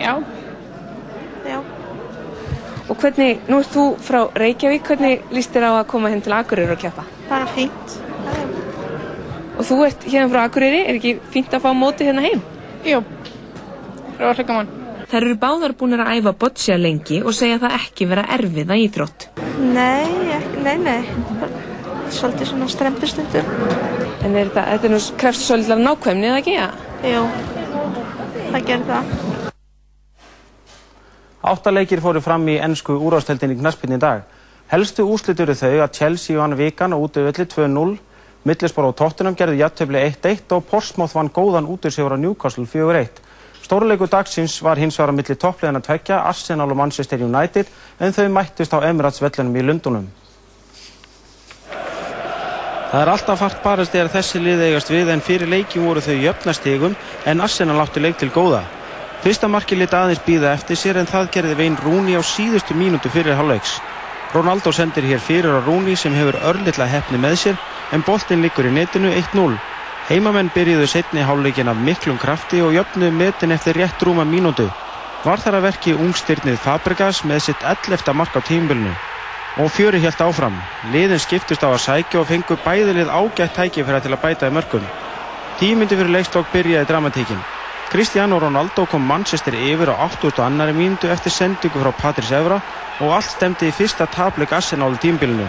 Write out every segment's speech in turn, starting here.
Já. Já. Og hvernig, nú ert þú frá Reykjavík, hvernig líst þér á að koma henn til Akureyri og keppa? Bara fínt. Og þú ert hérna frá Akureyri, er ekki fínt að fá móti hérna heim? Jú, það var hluka mann. Þær eru báðar búin að æfa boccia lengi og segja það ekki vera erfiða íþrótt. Nei, ekki, nei, nei. Svolítið svona strempustundur. En er þetta, þetta er nú krefst svolítið nákvæmni, eða ekki? Jú, það gerir það. Áttaleikir fóru fram í ennsku úrástöldinni knaspinn í dag. Helstu úrslit eru þau að Chelsea vann vikan og útöfelli 2-0, Middlesbrough og Tottenham gerði jættöfli 1-1 og Portsmouth vann góðan útöðsífur á Newcastle 4-1. Stórleiku dagsins var hins vegar á milli toppleðina tvekja, Arsenal og Manchester United, en þau mættust á Emirates vellunum í Lundunum. Það er alltaf fart barast þegar þessi lið eigast við en fyrir leikjum voru þau jöfnastegum en Arsenal átti leik til góða. Fyrsta marki lit aðeins býða eftir sér en það gerði veginn Rúni á síðustu mínútu fyrir halvleiks. Ronaldo sendir hér fyrir á Rúni sem hefur örlittla hefni með sér en boltinn liggur í netinu 1-0. Heimamenn byrjuðu setni hálfleikin af miklum krafti og jöfnuðu metin eftir rétt rúma mínútu. Var þar að verki ungstyrnið Fabregas með sitt 11. mark á tímbilinu. Og fjöri helt áfram. Liðin skiptust á að sækja og fengu bæðilið ágætt tækifæra til að bæta í mörgum. Tímyndi fyrir leikslokk byrjaði dramatíkin. Cristiano Ronaldo kom Manchester yfir á 82. mínútu eftir sendingu frá Patrice Evra og allt stemdi í fyrsta tapleik Arsenal tímbilinu.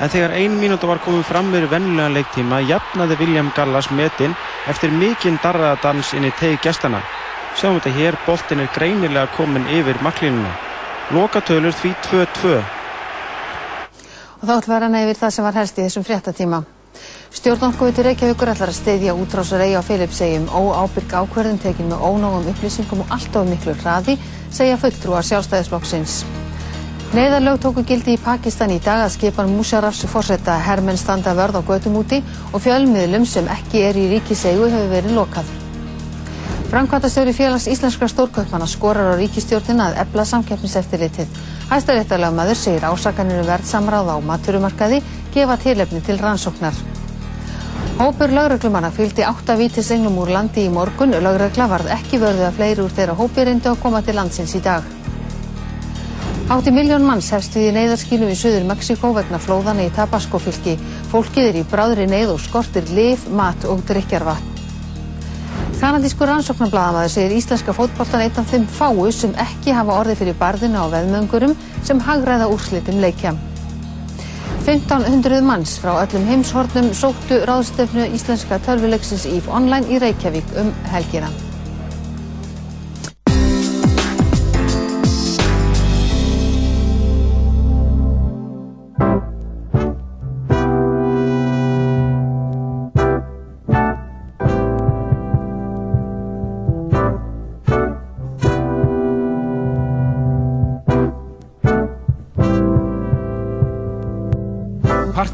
En þegar ein mínúta var komið fram með vennulega leiktíma jafnaði William Gallas metin eftir mikinn darraðadans inn í tegi gestana. Sjáum þetta hér, boltin er greinilega komin yfir maklínuna. Lokatölur því 2-2. Og þá ætlum við að ranna yfir það sem var helst í þessum fréttatíma. Stjórnarkvötu Reykjavíkur ætlar að steyðja útrásar eigi á Filipsegjum óábyrg ákverðin tekin með ónágum upplýsingum og allt of miklu hraði, segja fulltrúar sjálfstæðisflokksins. Neiðarlög tóku gildi í Pakistan í dag að skipan Musharrafs forsetta hermenn standa vörð á götum úti og fjölmiðlum sem ekki er í ríkisegu hefur verið lokað. Frankvæntastjóri félags íslenskra stórkaupmanna skorar á ríkistjórnina að ebla samkeppniseftirlitið. Hæstaréttarlagmaður segir ásakanir um verðsamráð á maturumarkaði gefa tilefni til rannsóknar. Hópur lauruglumanna fylgdi átta vítisenglum úr landi í morgun. Laurugla varð ekki vörðu að fleiri úr þeirra hópi reyndu að koma til landsins í dag. Hátti miljón manns hefst við í neyðarskílu í söður Mexiko vegna flóðana í Tabasco fylki. Fólkið er í bráðri neyð og skortir lif, mat og drikjarvatn. Kanadískur rannsóknarbladamaður segir íslenska fótboltan einn af þeim fáu sem ekki hafa orði fyrir barðina á veðmöngurum sem hagræða úrslitum leikja. 1500 manns frá öllum heimshornum sóttu ráðstefnu íslenska tölvuleiksins EVE Online í Reykjavík um helgina.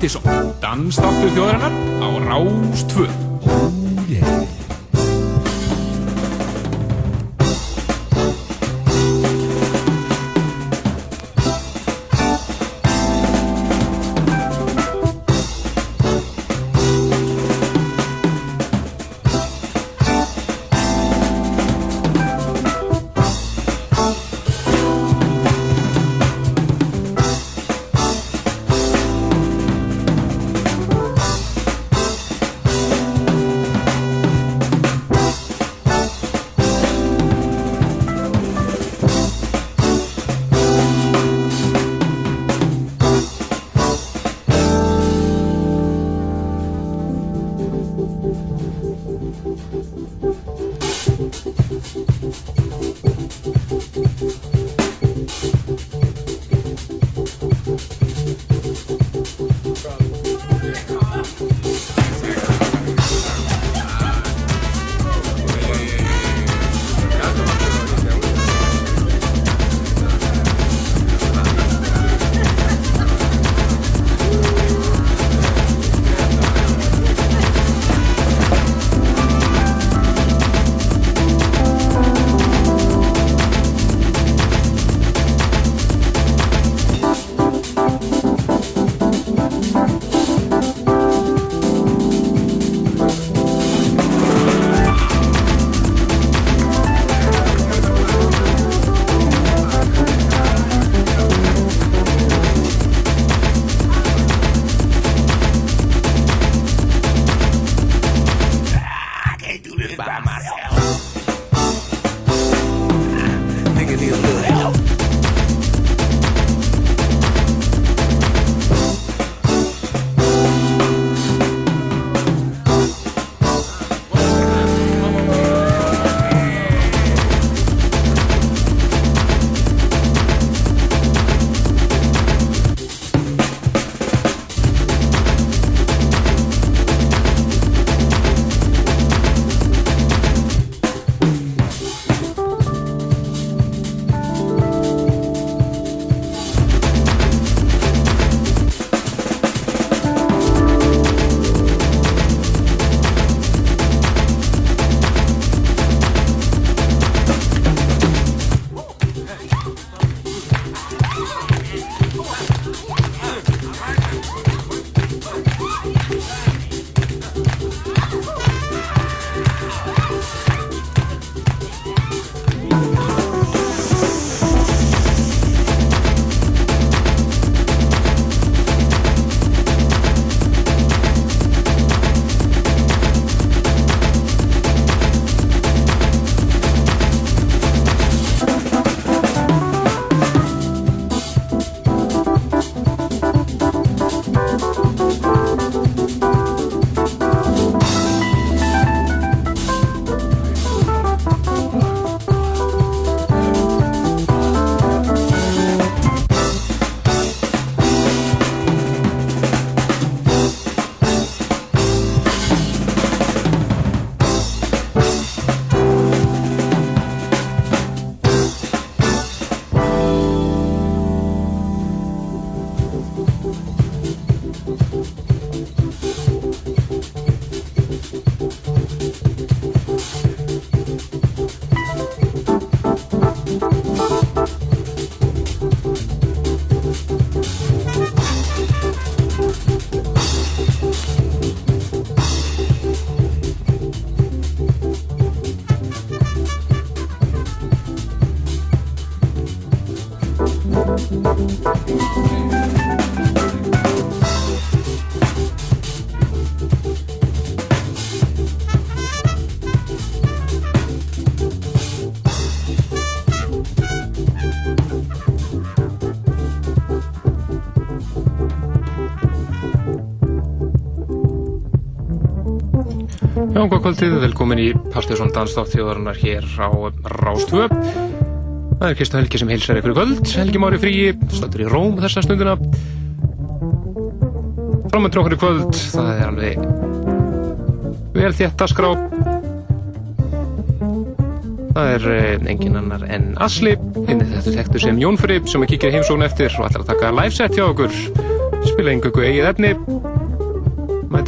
Partisón, dansdáttu þjóðarinnar á Rástvö. Já, hvað kvöldið, velkomin í Pastusson Danstátt þjóðarinnar hér á Rástvö. Það er Kristján Helgi sem heilsar ykkur í kvöld. Helgi Mári fríi, stöndur í Róm þessa stundina. Framöndur okkur í kvöld, það er alveg vel þétt að skrá. Það er eh, engin annar en Asli, inn í þetta þekktu sem Jón Frip sem er kikið heimsókn eftir og ætlar að taka live set hjá okkur. Spila einhverju eigið efni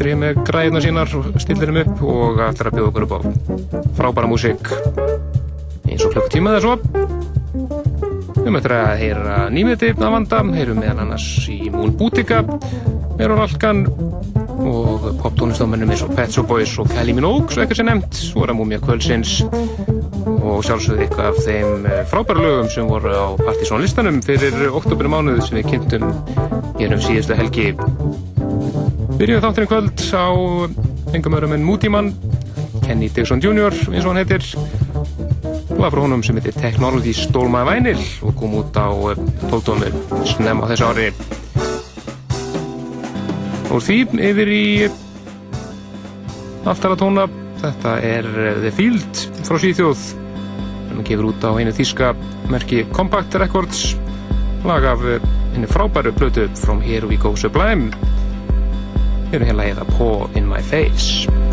mætir hér með græðina sínar og stillir þeim upp og ætlar að bjóða okkur upp á frábæra músík. Eins og klukkutíma eða svo. Við möttum að heyra nýmiðti að vanda, heyrum meðan annars í Moon Boutica Meron Alkan og poptónlistámennum eins og Pet Shop Boys og Kelly Minogue svo eitthvað sem nefnt, svo er að múmja kvöldsins og sjálfsögðu eitthvað af þeim eh, frábæra lögum sem voru á partysónlistanum fyrir oktober mánuð sem við kynntum hér um síðustu helgi Byrjuðu þátturinn kvöld á engum öðrum en Moodyman, Kenny Dixon Jr. eins og hann heitir. Lag frá honum sem heitir Technology Stole My Vinyl og kom út á 12. snem á þessu ári. Og því yfir í alltaf að tóna, þetta er The Field frá Svíþjóð sem hann gefur út á einu þíska merki Compact Records lag af henni frábæru blötu From Here We Go Sublime Við erum hérna að eða Paw in My Face.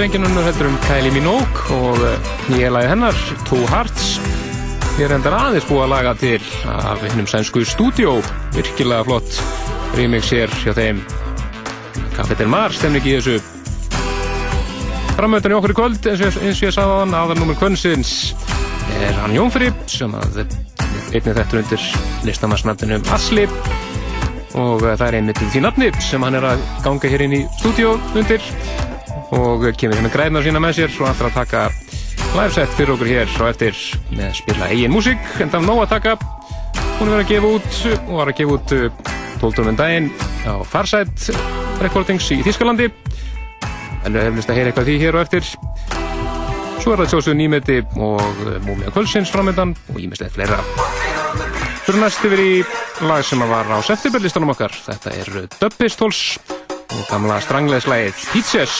Er engin unnur heldur um Kylie Minogue og eh, nýja lagi hennar, Two Hearts. Ég er endar aðeins búið að laga til af hinnum sænsku stúdjó, virkilega flott remix hér hjá þeim. Del Mar stemning í þessu. Framöðan í okkur í kvöld, eins og, ég sagði á hann, aðarnúmer kvöndsins er hann Jónfrip sem að einnig þetta undir listamannsnafninu Asli og það er einmitt því nafni sem hann er að ganga hér inn í stúdíu undir og kemur hérna græðna sína með sér og alltaf að taka liveset fyrir okkur hér og eftir með að spila eigin músík en það er nóg að taka. Hún er verið að gefa út og var að gefa út 12. Um daginn á Farside Recordings í Þískalandi en við hefum list að heyra eitthvað því hér og eftir. Svo er það sjósuð nýmeti og múmið kvöldsins framöndan og ímislegt fleira. Fyrir næst yfir í lag sem var á septemberlistanum okkar. Þetta er Dubbistols og gamla strangleðslægið Pizzas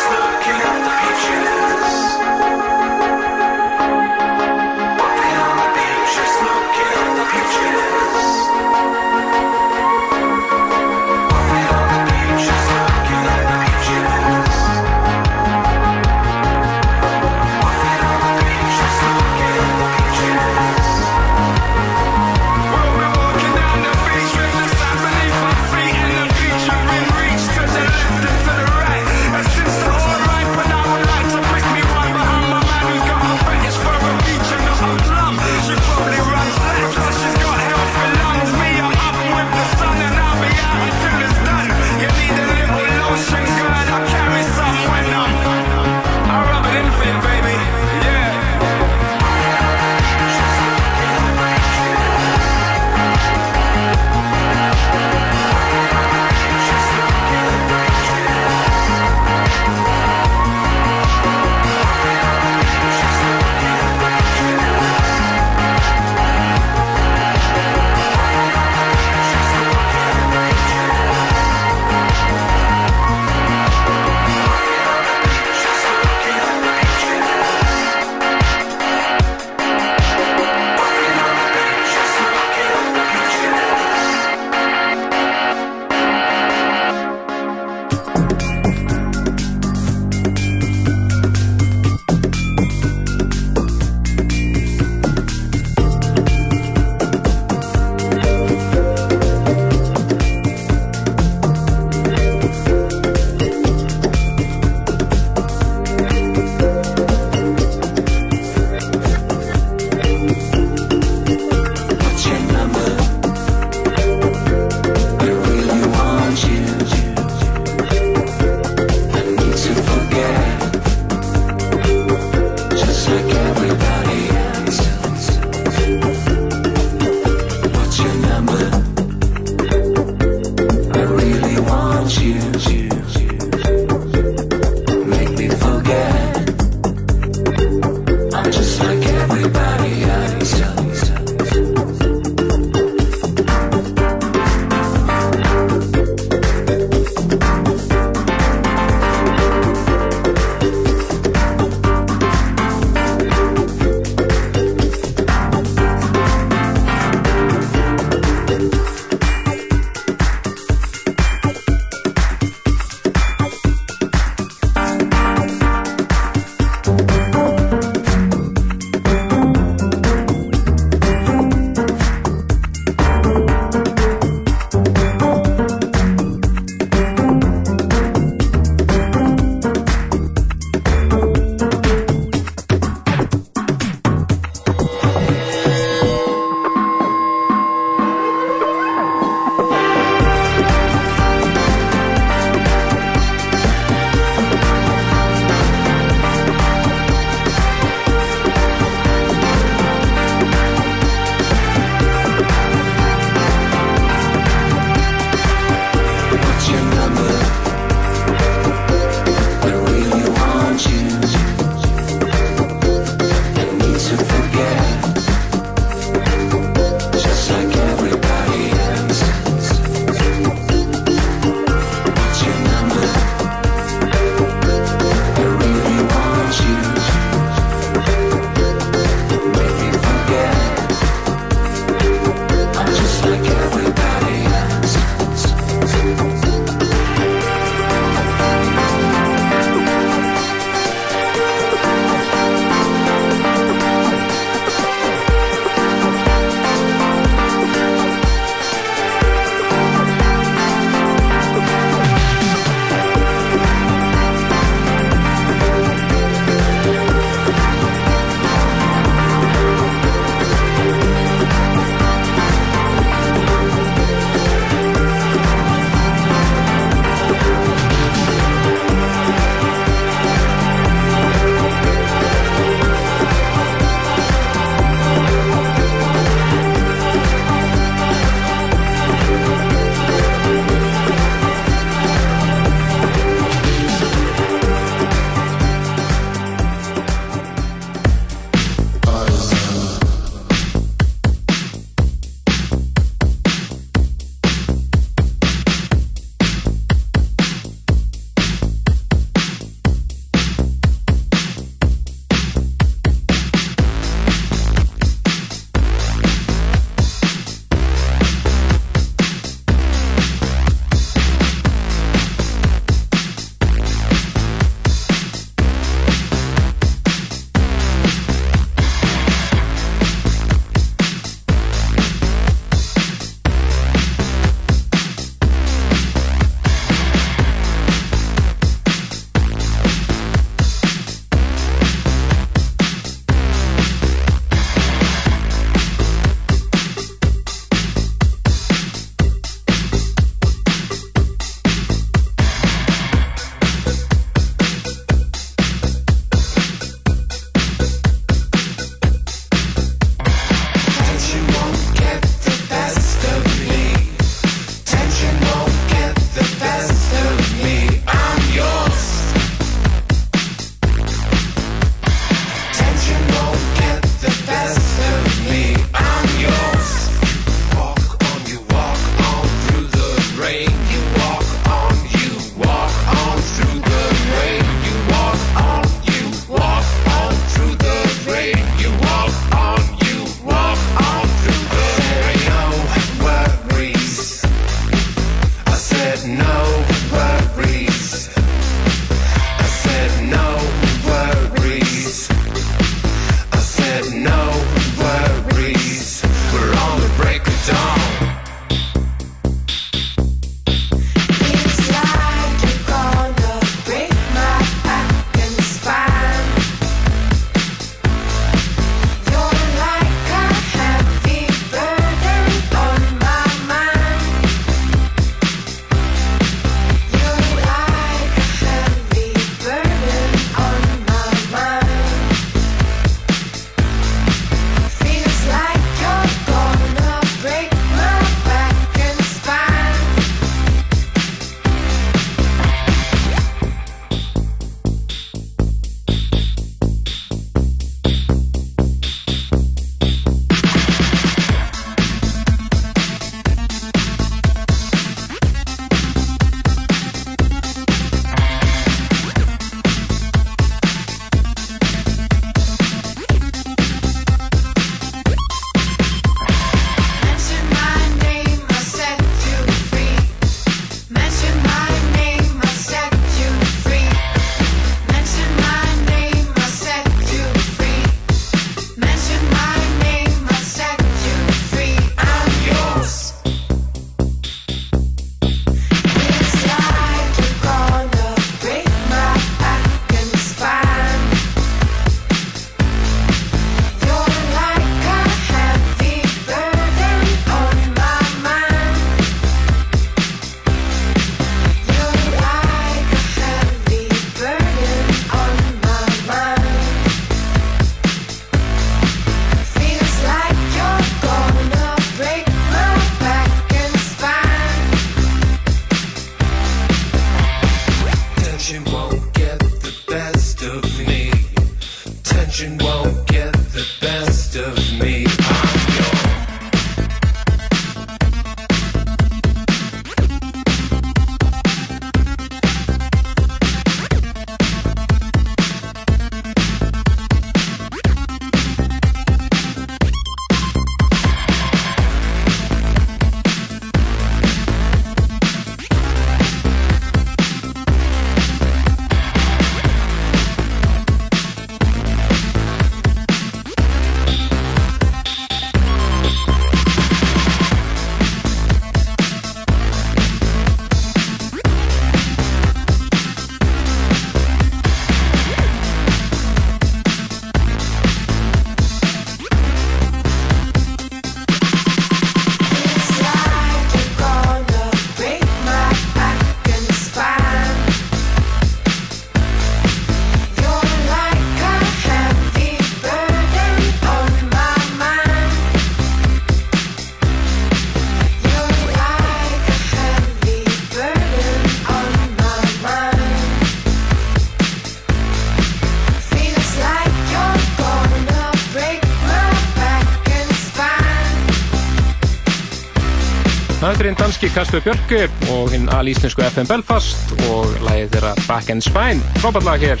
Kasper Björku og hinn alíslensku FM Belfast og lagið þeirra Back and Spine. Frábært lag hér.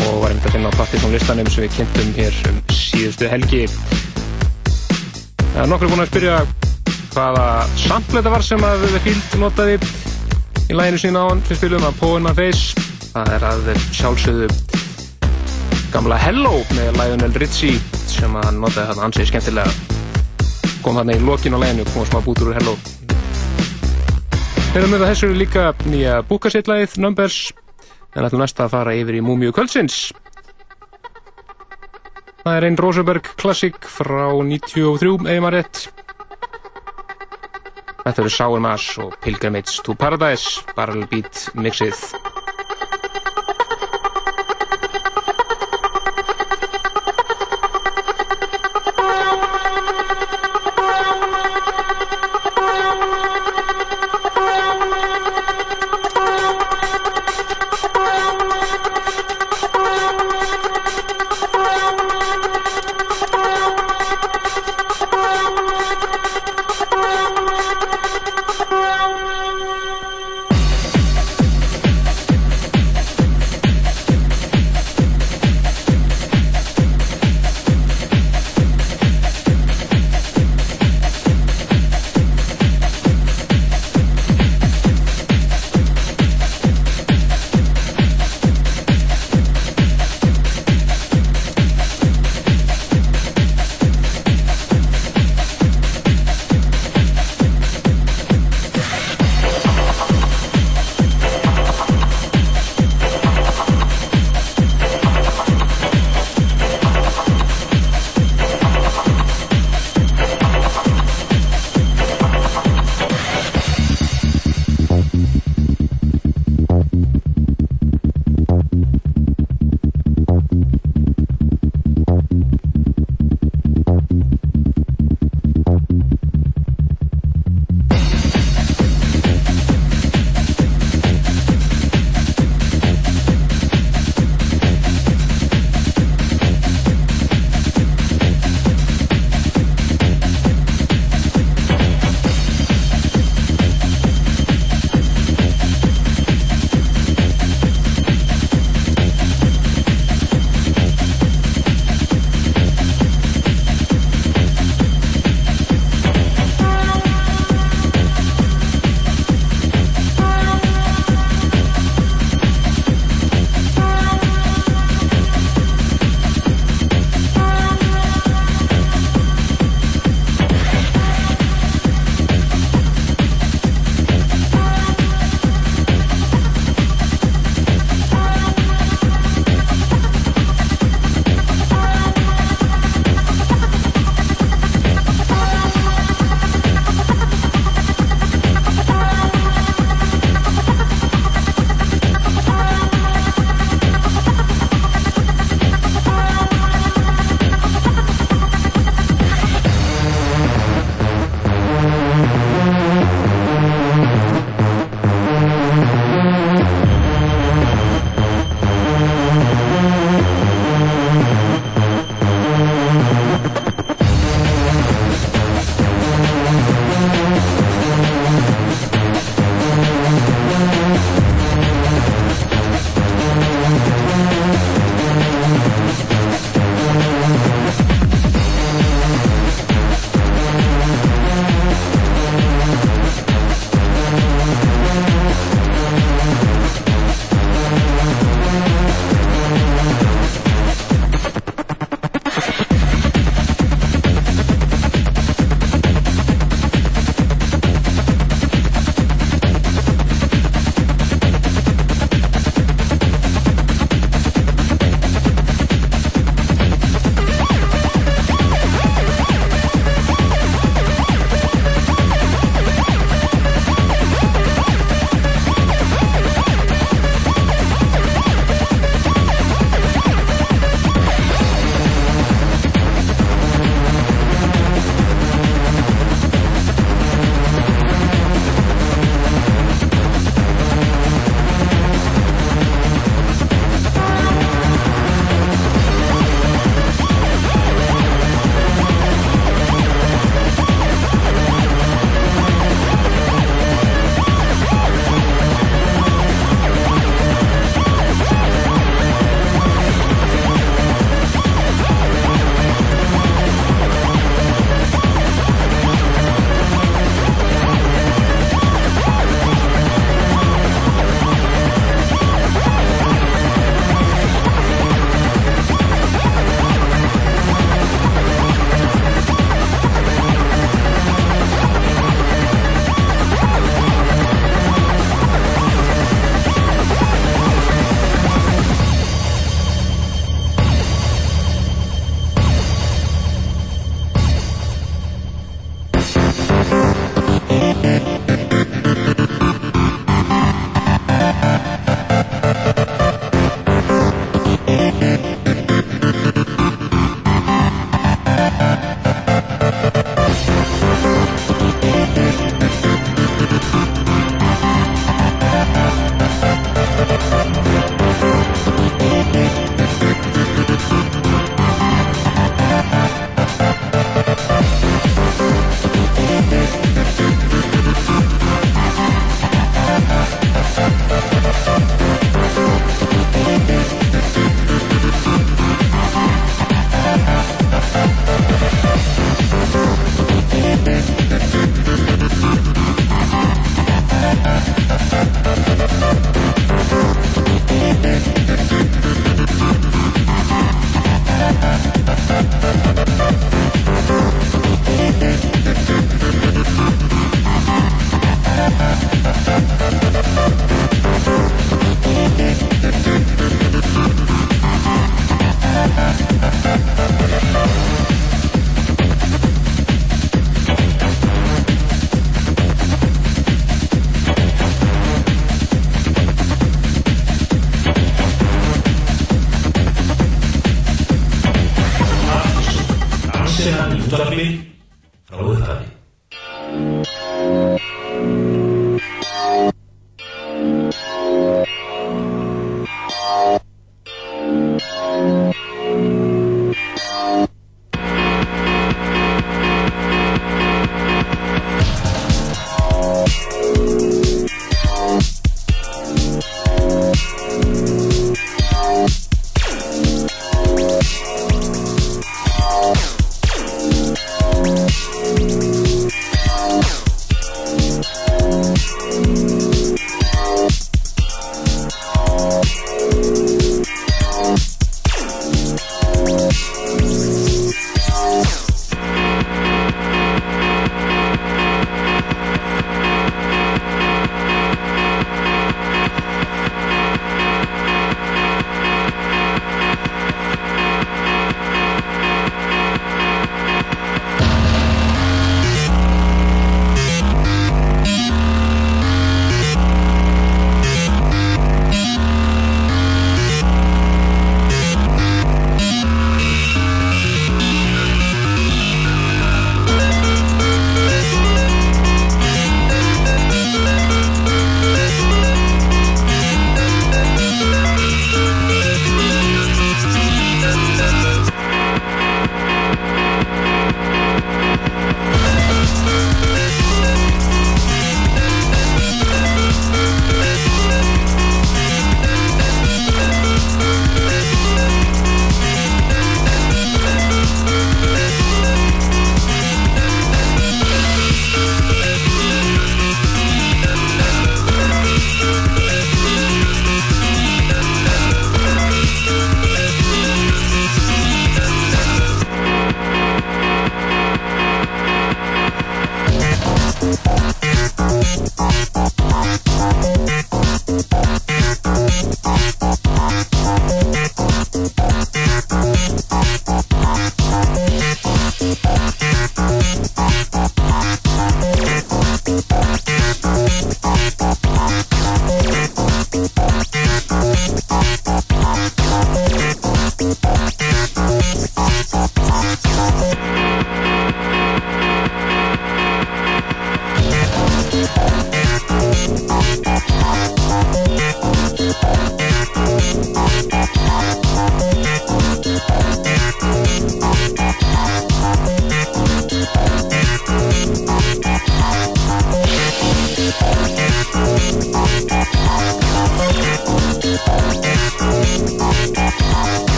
Og var einmitt að finna á Partisan listanum sem við kynntum hér um síðustu helgi. Það er nokkur búin að spyrja hvaða sample þetta var sem að The Field notaði í læginu sína á hann sem spilum að Poe in My Face. Það er að sjálfsögðu gamla Hello með Lionel Richie sem að hann notaði þarna. Ansið skemmtilega. Kom þarna í lokin á læginu kom smá bútur úr Hello Þeirra með þessu eru líka nýja búkasittlægið Numbers? En ætlum næsta að fara yfir í Múmiu Kvöldsins. Það er einn Rosenberg klassik frá 93 eða maður rétt. Þetta eru Sour Mass og Pilgrimage to Paradise Barrel Beat mixið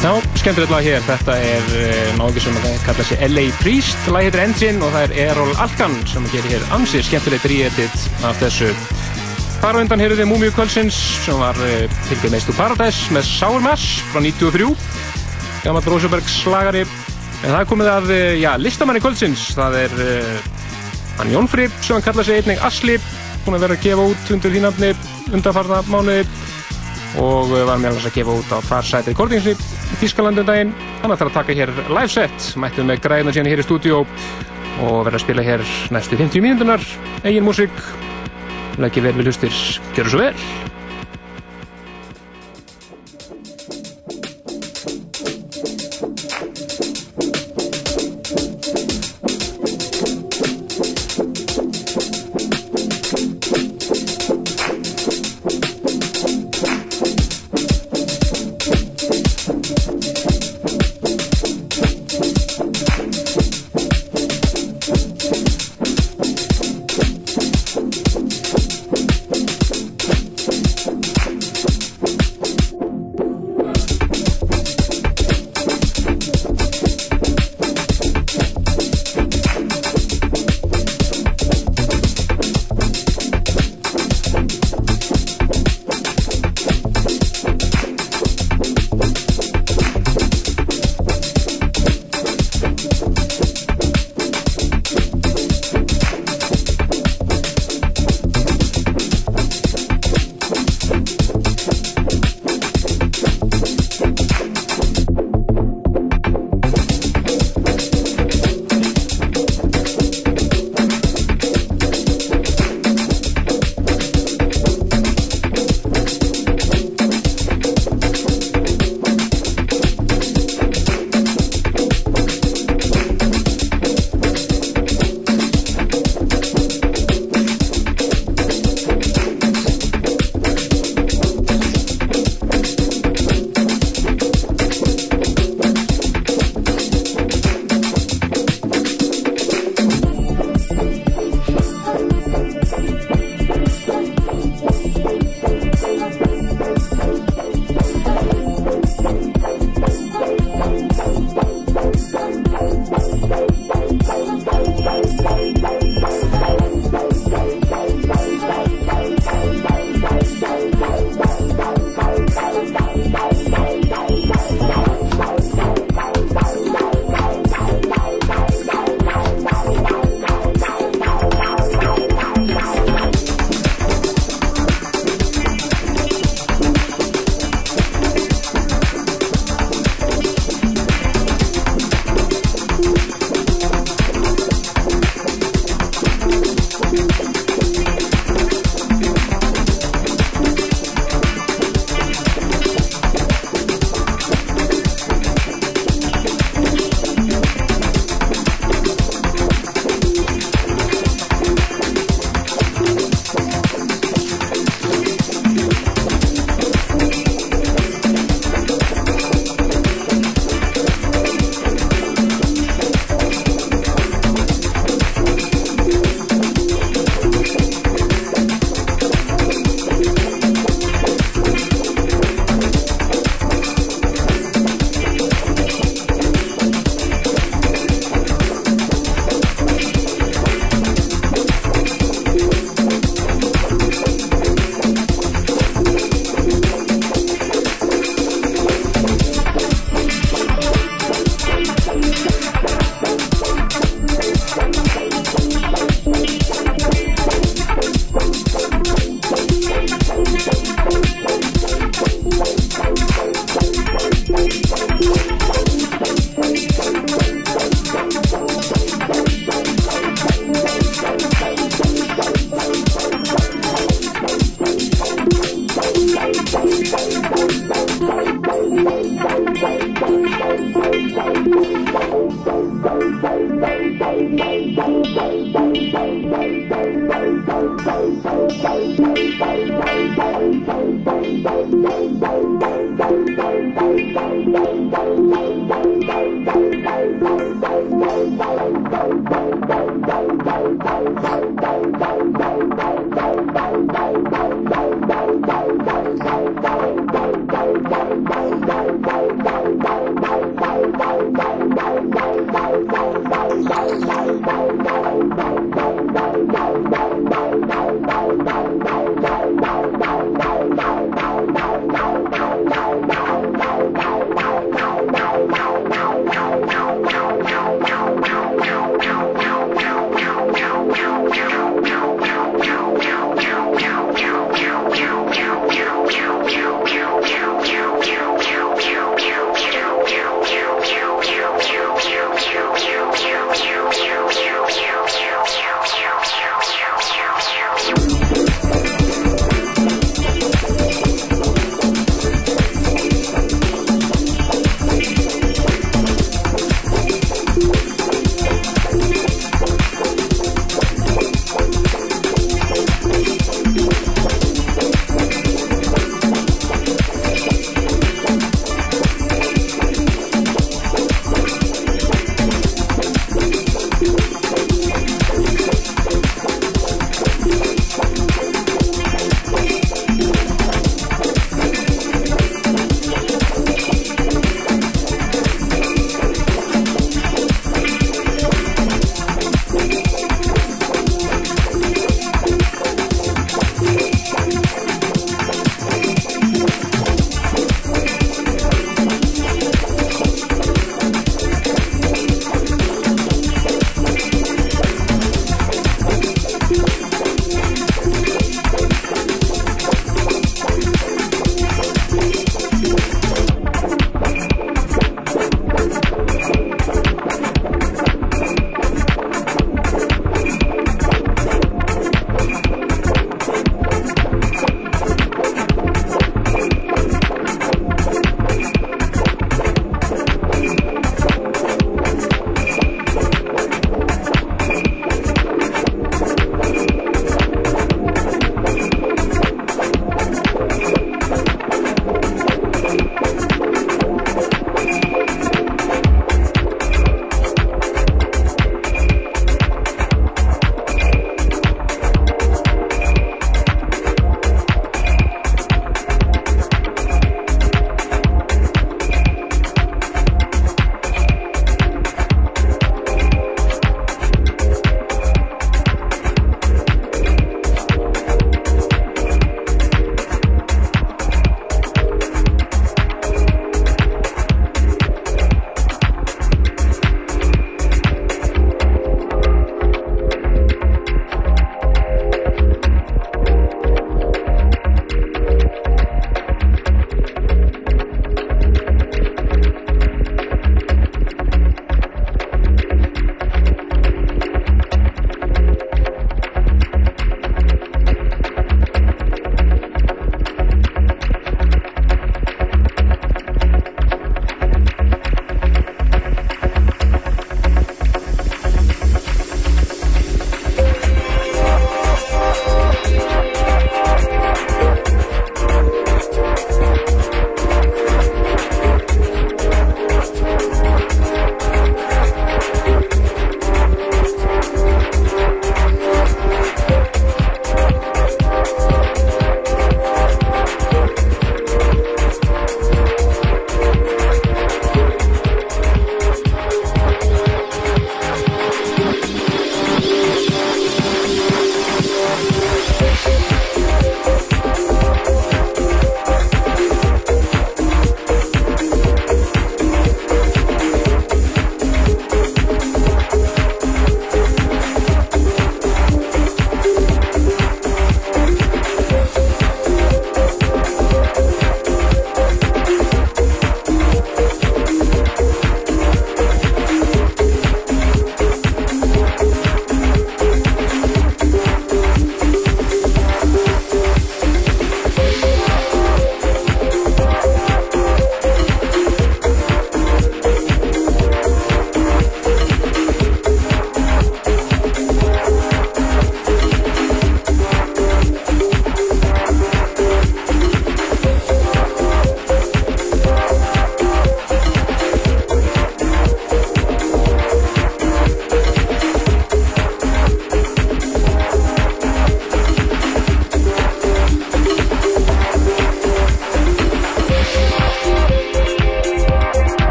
Já, skemmtilegt lag hér. Þetta er náðu sem að kalla sig LA Priest. Lag heitir Engine og það er Errol Alkan sem gerir hér ansið skemmtilegt re-edit af þessu. Þar á undan heyrðu þið Múmiu Kvölsins sem var uh, Pilgrim Ace to Paradise með Sour Mass frá 93. Gammal Rosenberg slagari. En það er komið að, uh, já, listamanni Kvölsins. Það er hann Jón Fripp sem hann kalla sig einnig Asli. Hún er verið að gefa út undir því nafni undanfarna mánuði og var meðal þess að gefa út á Farside Recordingsni í Þískalandum daginn. Hann ætlar að taka hér live set, mættum með græðina síðan hér í stúdíó og verða að spila hér næstu 50 mínútunar, eigin músík. Lækki vel við hlustir, gjör svo vel.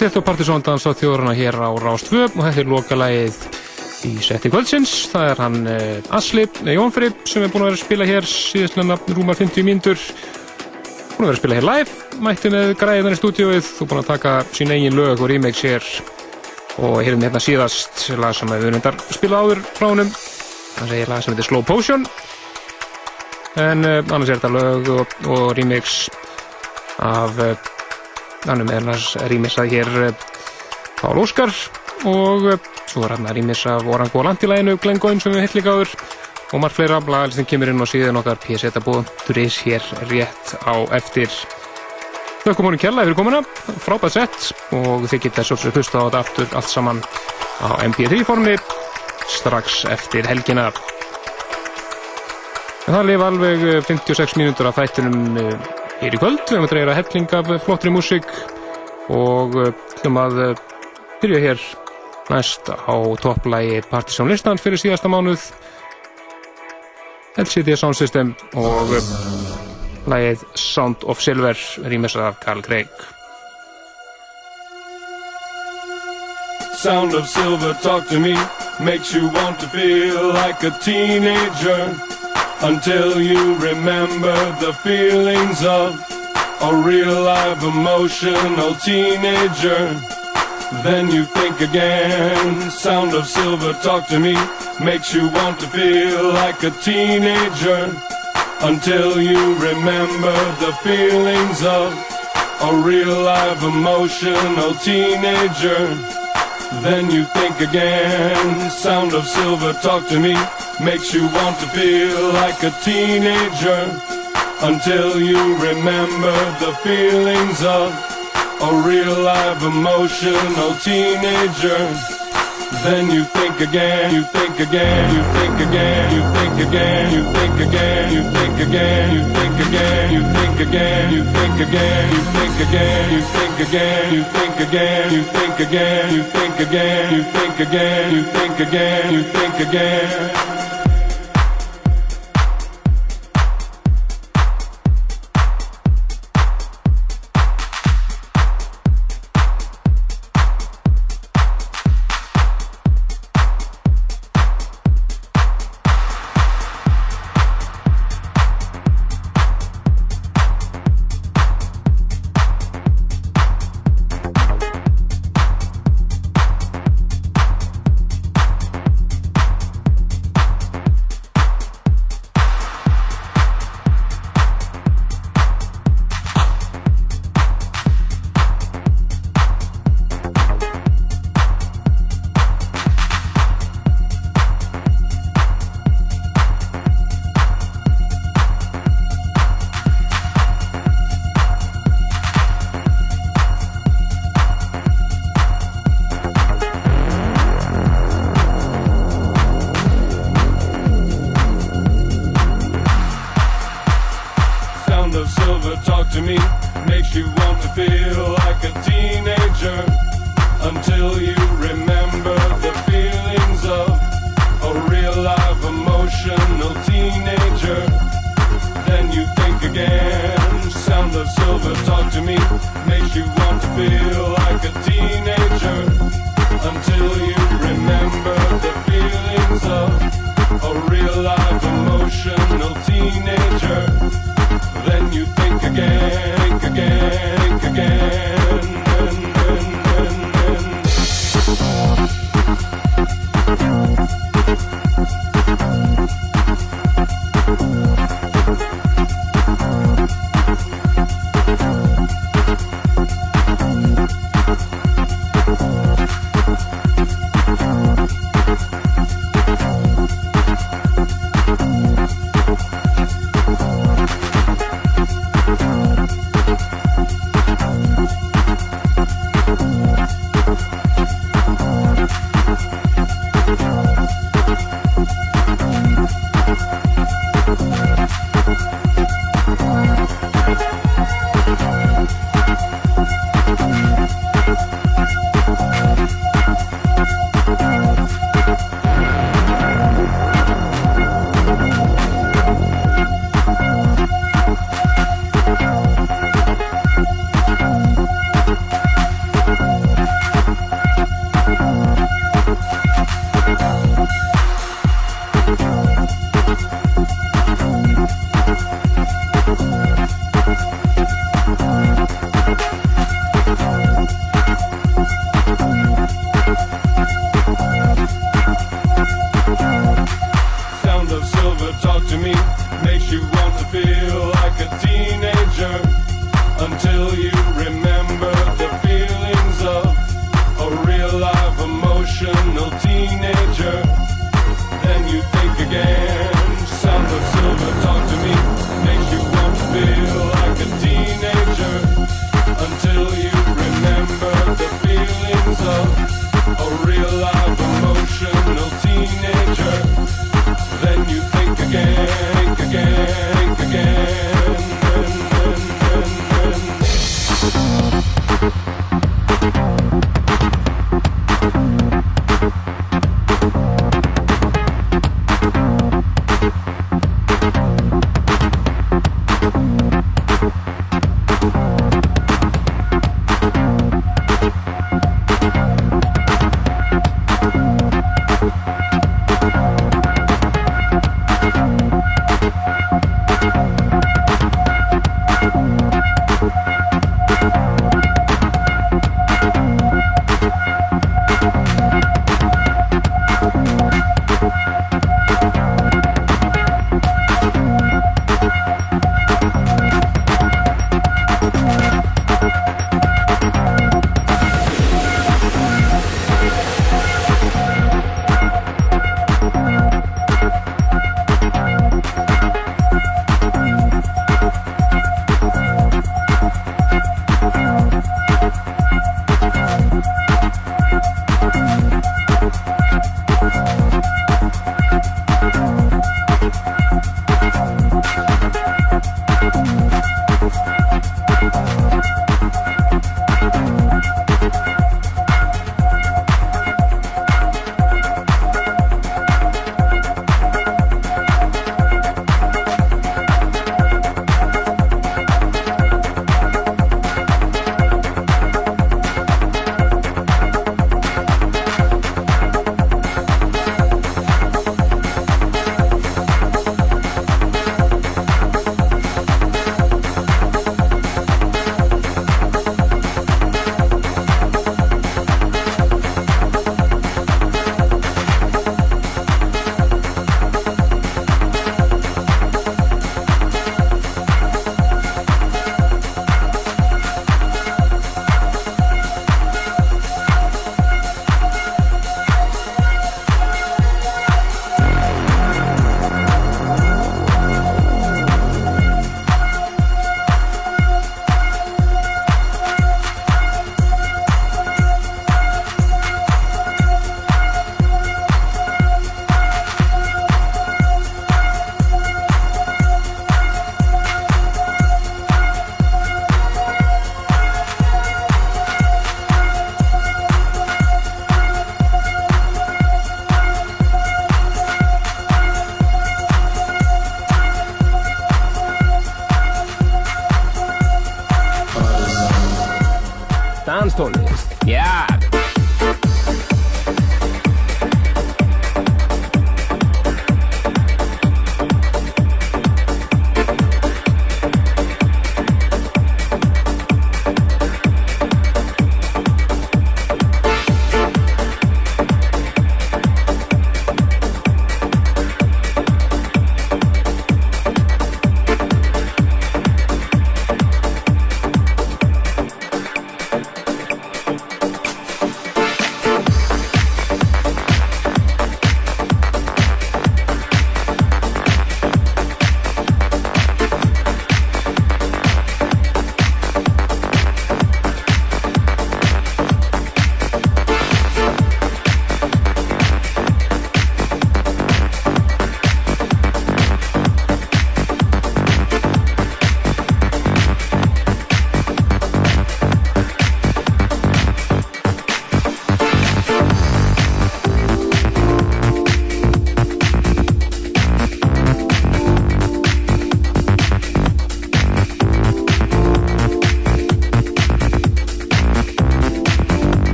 Styrkt og partysóndans á þjóðurna hér á Rást 2 og þetta er lokalægið í setti kvöldsins. Það er hann uh, Asli eh, Jónfrið sem er búin að vera að spila hér síðastlega rúmar 50 mínútur. Búin að vera að spila hér live, mætti með græðan í stúdíóið og búin að taka sín eigin lög og remix hér. Og hér er hérna síðast lag sem við vunundar spila áður frá honum. Það segir lag sem heitir Slow Potion. En uh, annars er þetta lög og, og remix af hann er með annars rýmisað hér uh, Pál Óskar og uh, svo er hann að rýmis af Orango Landilæginu Glengoyne sem við hitt líka áður og margt fleira. Lagalistin kemur inn á síðan okkar pseta.is hér rétt á eftir. Þau komum hún kjalla yfir komuna. Frábært sett og þið geta svo sem hlusta á þetta aftur allt saman á MP3 formi strax eftir helgina. En það lifa alveg uh, 56 mínútur af þættunum hér í kvöld. Við höfum að dreira helling af flottri músík og uh, hlum að uh, byrja hér næst á topplægi Partisan listan fyrir síðasta mánuð. LCD Sound System og uh, lægið Sound of Silver rýmis af Carl Craig Sound of silver talk to me. Makes you want to feel like a teenager until you remember the feelings of a real live emotional teenager. Then you think again. Sound of silver talk to me makes you want to feel like a teenager until you remember the feelings of a real live emotional teenager. Then you think again. Sound of silver talk to me makes you want to feel like a teenager until you remember the feelings of a real live emotional teenager. Then you think again, you think again, you think again, you think again, you think again, you think again, you think again, you think again, you think again, you think again, you think again, you think again, you think again, you think again, you think again, you think again, you think again.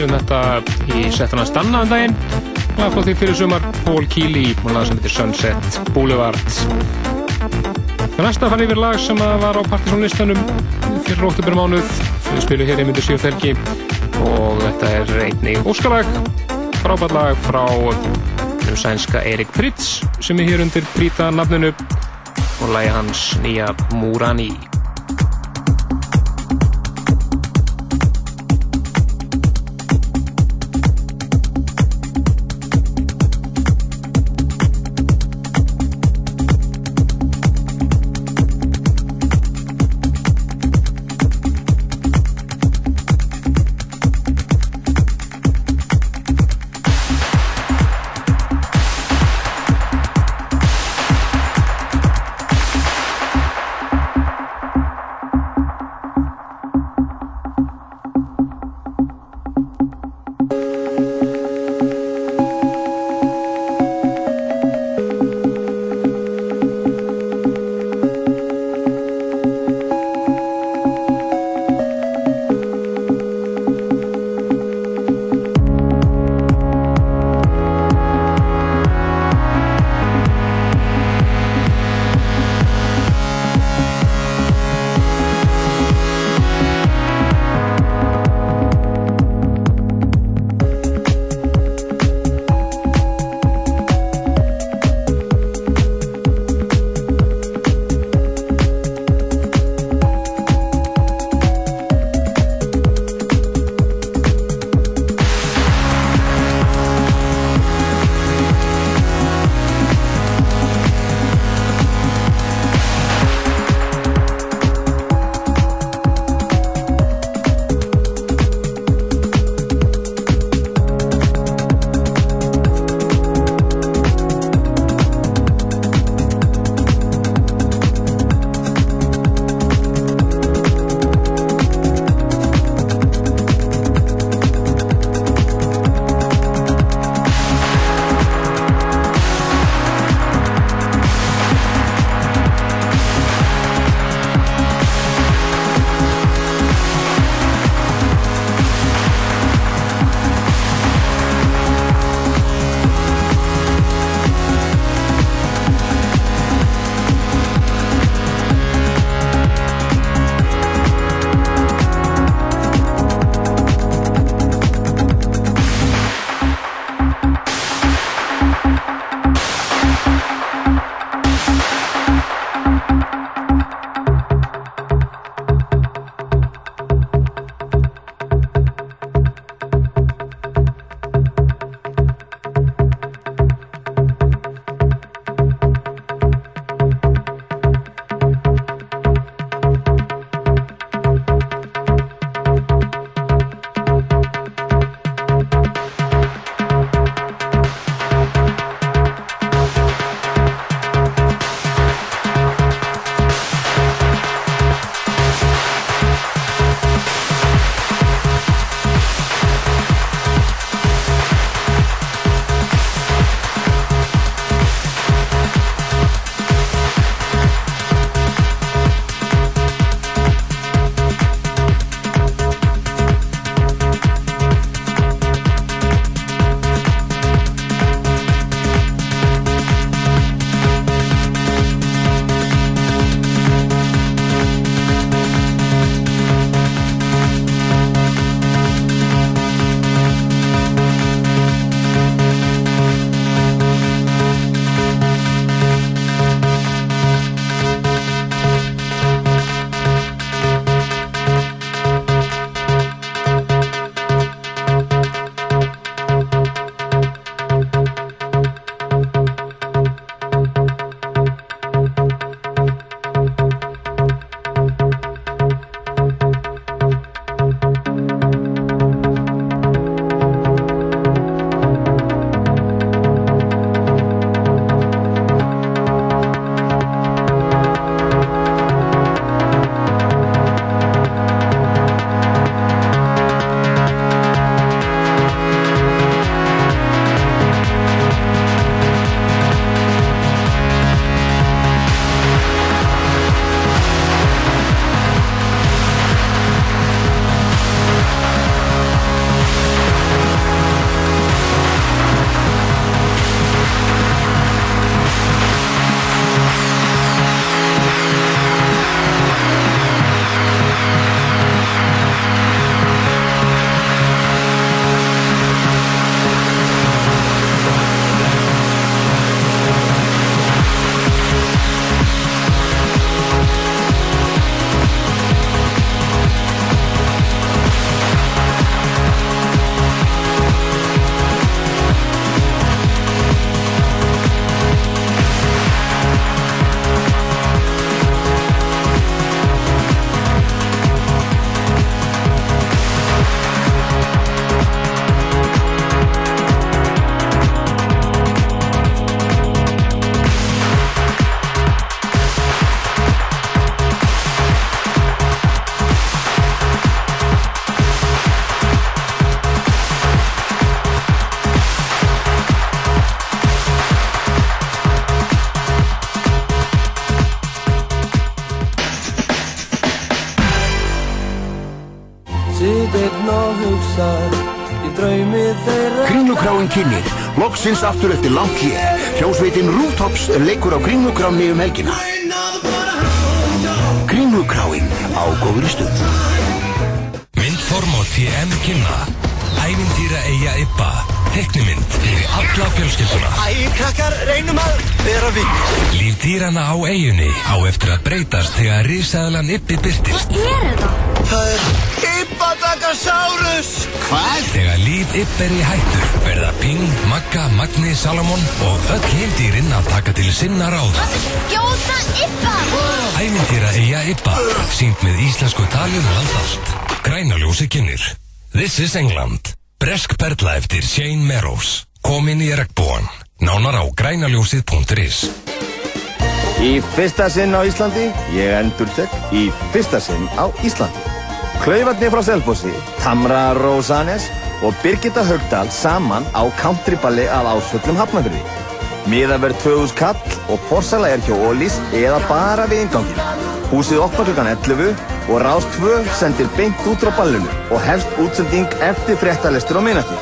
Heyrum þetta í settuna Stanna um daginn. Lag frá því fyrir sumar, Paul Keeley og lag sem heitir Sunset Boulevard. Það næsta fann yfir lag sem var á partysónlistanum fyrir óttubur mánuð við spilum hér í myndir síðufelgi og þetta er einnig óskalag. Frábært lag frá um sænska Erik Fritz sem er hér undir prýta nafninu. Og lagi hans nýja Murani Kynir, loksins aftur eftir langt hér. Hljósveitin Rooftops leikur á Kringlukráni um helgina. Kringlukráin á góðri stund. Myndform og TM kynna Ævintýra eiga Ibba Teknimynd fyrir alla fjölskylduna Æ, krakkar, reynum að vera vinnir Líf dýrana á eigunni á eftir að breytast þegar risaðalan Ibbi byrtist Hvað er þetta? Það er Ibbadagasaurus Hvað? Þegar líf Ibbi er í hættu verða Ping, Magga, Magni, Salomon og öll hindýrin að taka til sinna ráð Skjóta Ibba! Ævintýra eiga Ibba Sýnt með íslensku tali um land allt. Grænaljósi kynir This is England. Bresk perla eftir Shane Merrows Komin í regnbúan Nánar á grænaljósið.is Í fyrsta sinn á Íslandi, ég endur tek, í fyrsta sinn á Íslandi. Klaufarnir frá Selfossi, Tamra Rósanes og Birgitta Haugdal saman á countryballi að ásvöllum Hafnafjörði. Miðaverð 2000 kall og forsala er hjá Ólís eða bara við ingangin. Húsið opnar klukkan 11 og Rás 2 sendir beint út frá ballinu og hefst útsending eftir fréttalestur á minnati.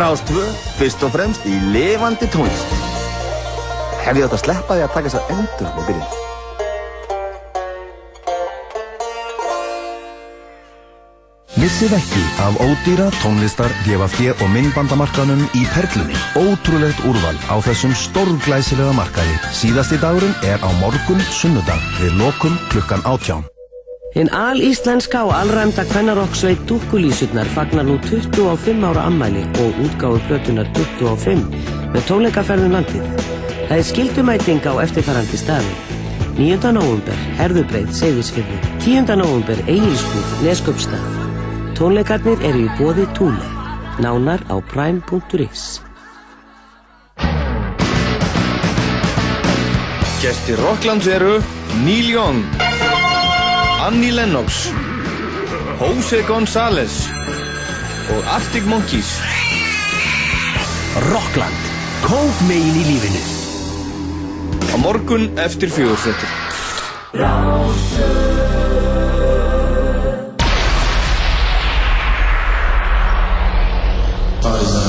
Rás 2 fyrst og fremst í lifandi tónlist. Hef ég átt að sleppa því að taka þessar endur með byrjun? Vissið ekki af ódýra, tónlistar, DFFD og myndbandamarkanum í Perlunni. Ótrúlegt úrval á þessum stórglæsilega markaði. Síðasti dagurinn er á morgun sunnudag við lokum klukkan átján. Hinn al-íslenska og allræmda kvennarokksveit Dúkkulísurnar fagnar nú 25 ára ammæli og útgáðu plötunar 25 með tónleikaferðum landið. Það er skildumæting á eftirfarandi staði. 9. november, Herðubreið, Seyðisfyrði. 10. november, Egilsbúð, Neskjöpstað. Tónleikarnir eru í bóði Túle. Nánar á prime.is. Gestir Rocklands eru Neil Young, Annie Lennox, Jose González og Arctic Monkeys. Rockland, kók megin í lífinu. Á morgun eftir fjögursveitur. parties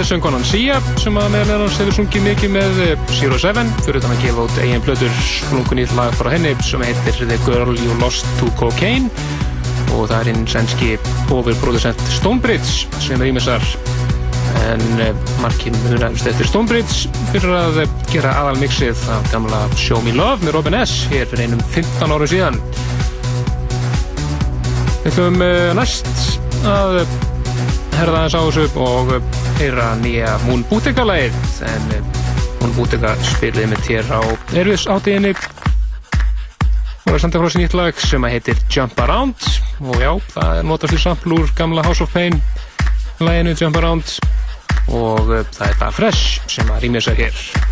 Þetta er söngkonan Sia sem að meðal annars hefur sungið mikið með eh, Zero Seven fyrir utan að gefa út eigin plötur splungun nýtt lag frá henni sem heitir The Girl You Lost to Cocaine og það er hinn sænski overproducent Stonebridge sem rýmisar en eh, margir munast eftir Stonebridge fyrir að eh, gera aðalmixið af gamla Show Me Love með Robin S. hér fyrir einum 15 árum síðan Við uh, næst að uh, herða aðeins á þessu og uh, heyra nýja Moon Boutica-lægið en uh, Moon Boutica spiliði með tér á Erfis átíðinni og er samt að sér nýtt lag sem að heitir Jump Around. Og já, það er notast í sampl úr gamla House of Pain læginu Jump Around. Og uh, það er það Fresh sem að rýmja sér hér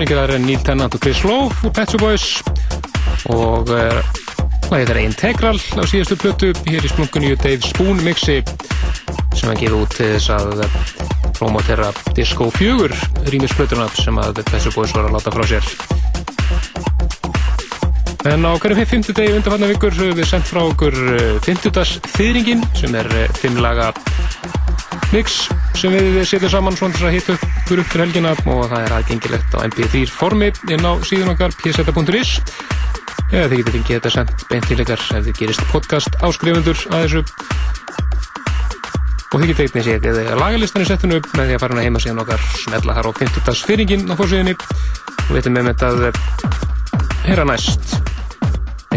Þetta er einhverjar en Neil Tennant og Chris Lowe úr Pet Shop Boys. Og uh, lagið er Integral á síðastu plötu hér í splunkunni Dave Spoon mixi sem hann gefið út til þess að eh, promotera Disco 4 rýmisplötuna sem að Pet Shop Boys var að láta frá sér. En á hverjum fymtu degi undanfarnar vikur við sendt frá okkur fymtudags þýringin sem er eh, fimm laga mix sem við setjum saman svona til að ykkur upp fyrir helgina og það er aðgengilegt á mp3 formi inn á síðan okkar pseta.is eða þið getur fengið þetta sendt beint til ykkar ef þið gerist podcast áskrifundur að þessu. Og þið getur einnig séð eða lagalistan í settinu upp með því að fara hana heima síðan okkar smella þar á 50. fyrringin á fórsíðinni og við veitum með þetta að heyra næst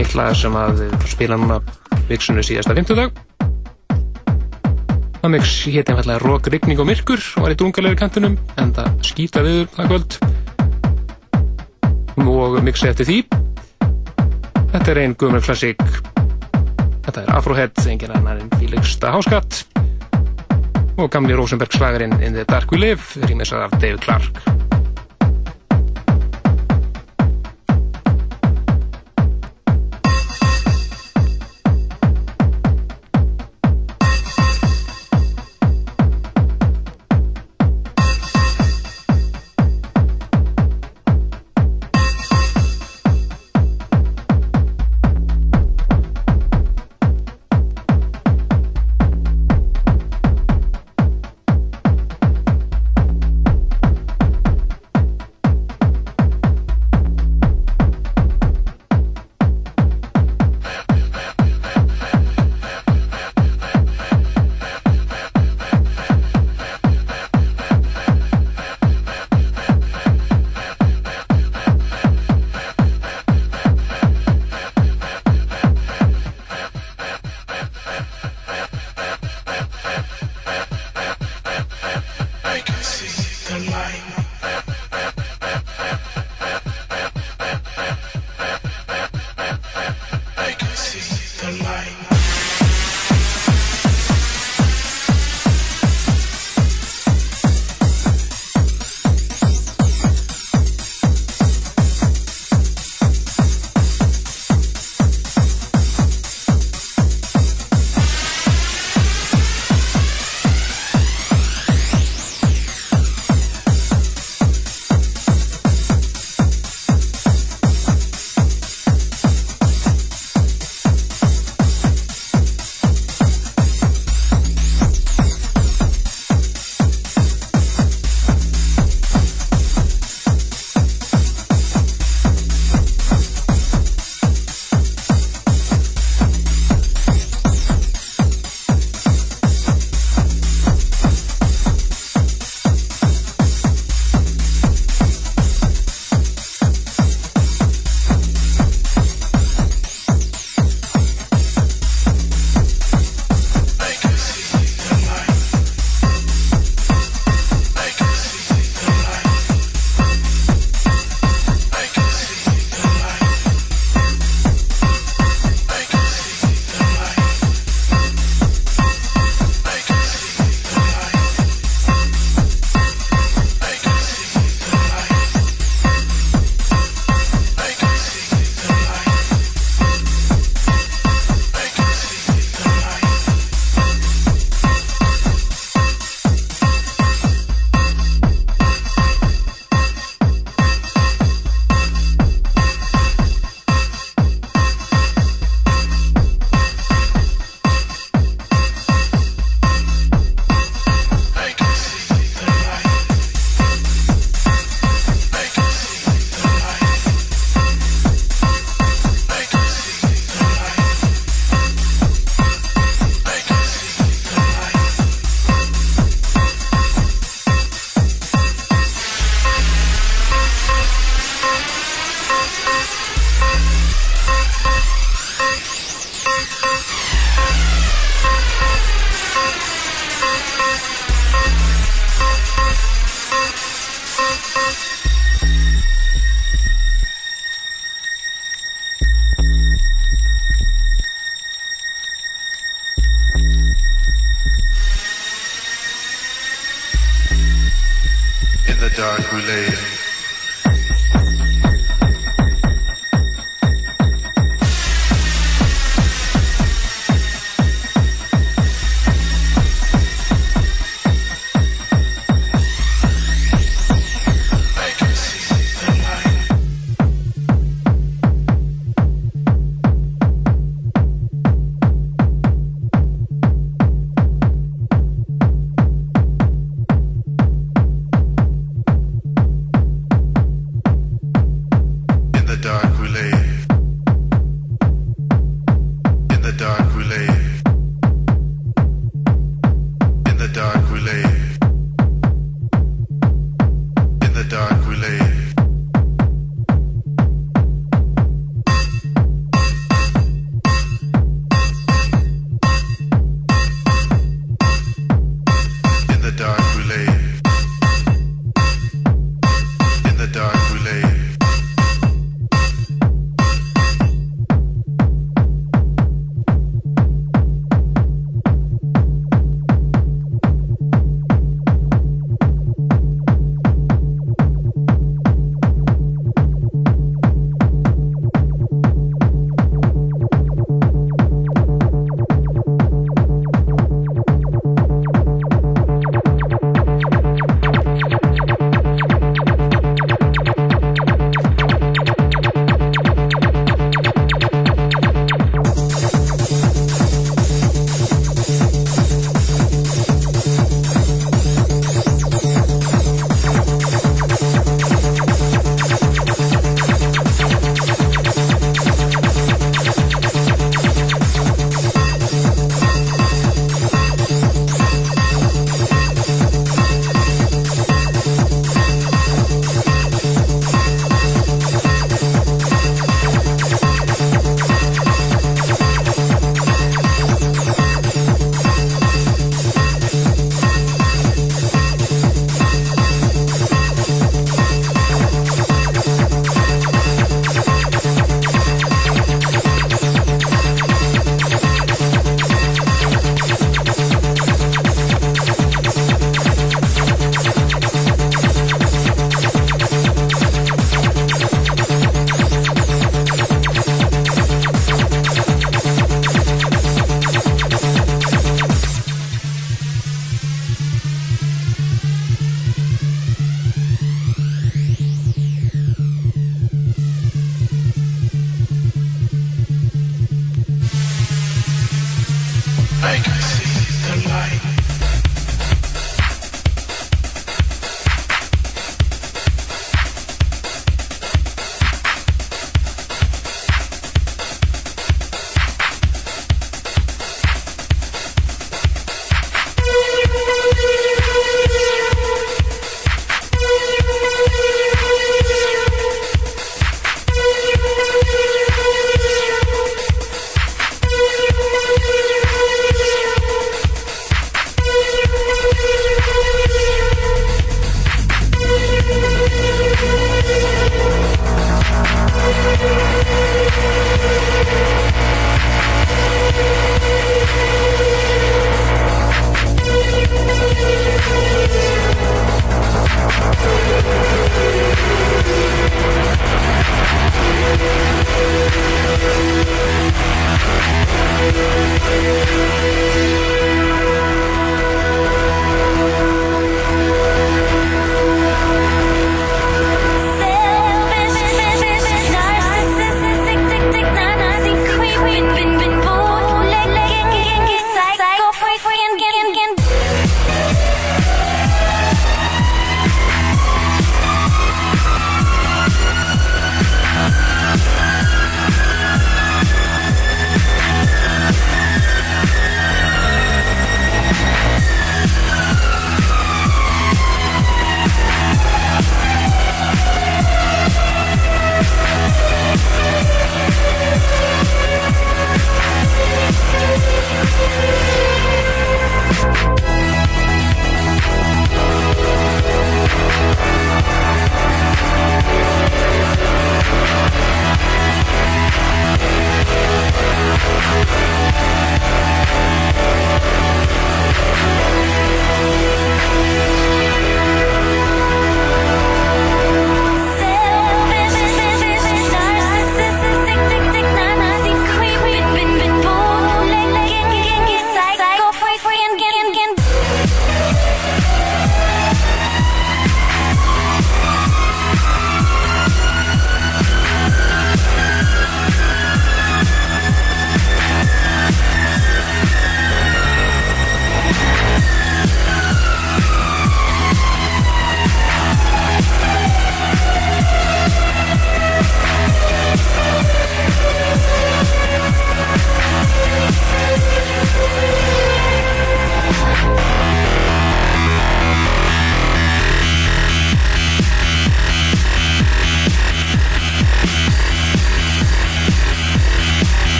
eitt lag sem að spila núna viksunni síðasta 50 dag Það mix hétt einfallega Rock, Rigning og Myrkur og var í drungalegri kantunum en það skýta viður það kvöld. Og mixi eftir því. Þetta er einn guðmur klassík. Þetta er Afrohead, engin annar en da Háskatt og gamli Rosenberg slagarinn In the Dark We Live rýmisað af Dave Clark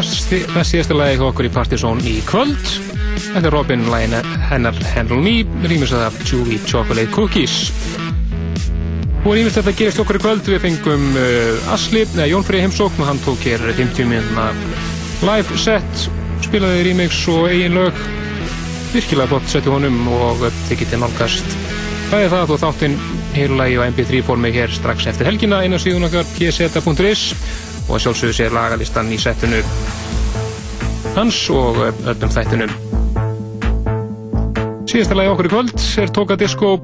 það síðasta lagi hjá okkur í Partizón í kvöld. Þetta er Robin lægin hennar Handle Me, rýmis að Chewy Chocolate Cookies. Og rýmis þetta gerist okkur í kvöld, við fengum uh, Asli, eða Jón Frey heimsókn og hann tók hér 50 minna live set, spilaði remix og eigin lög. Virkilega flott setti honum og tekið til nálgast. Það er það og þáttinn heilulagi á mp3 formi hér strax eftir helgina einu síðan okkar pseta.is og að sjálfsögðu sér lagalistan í settinu hans og öllum þættinum. Síðasta lagi okkur í kvöld er Toka Disco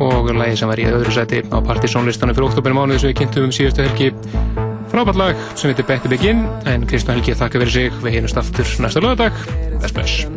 og lagi sem var í öðru seti á partysónlistanum fyrir oktober mánuði sem við kynntum um síðustu helgi. Frábært lag sem heitir Back to Begin en Kristján Helgi þakka fyrir sig. Við heynumst aftur næsta lögadag. Bless bless.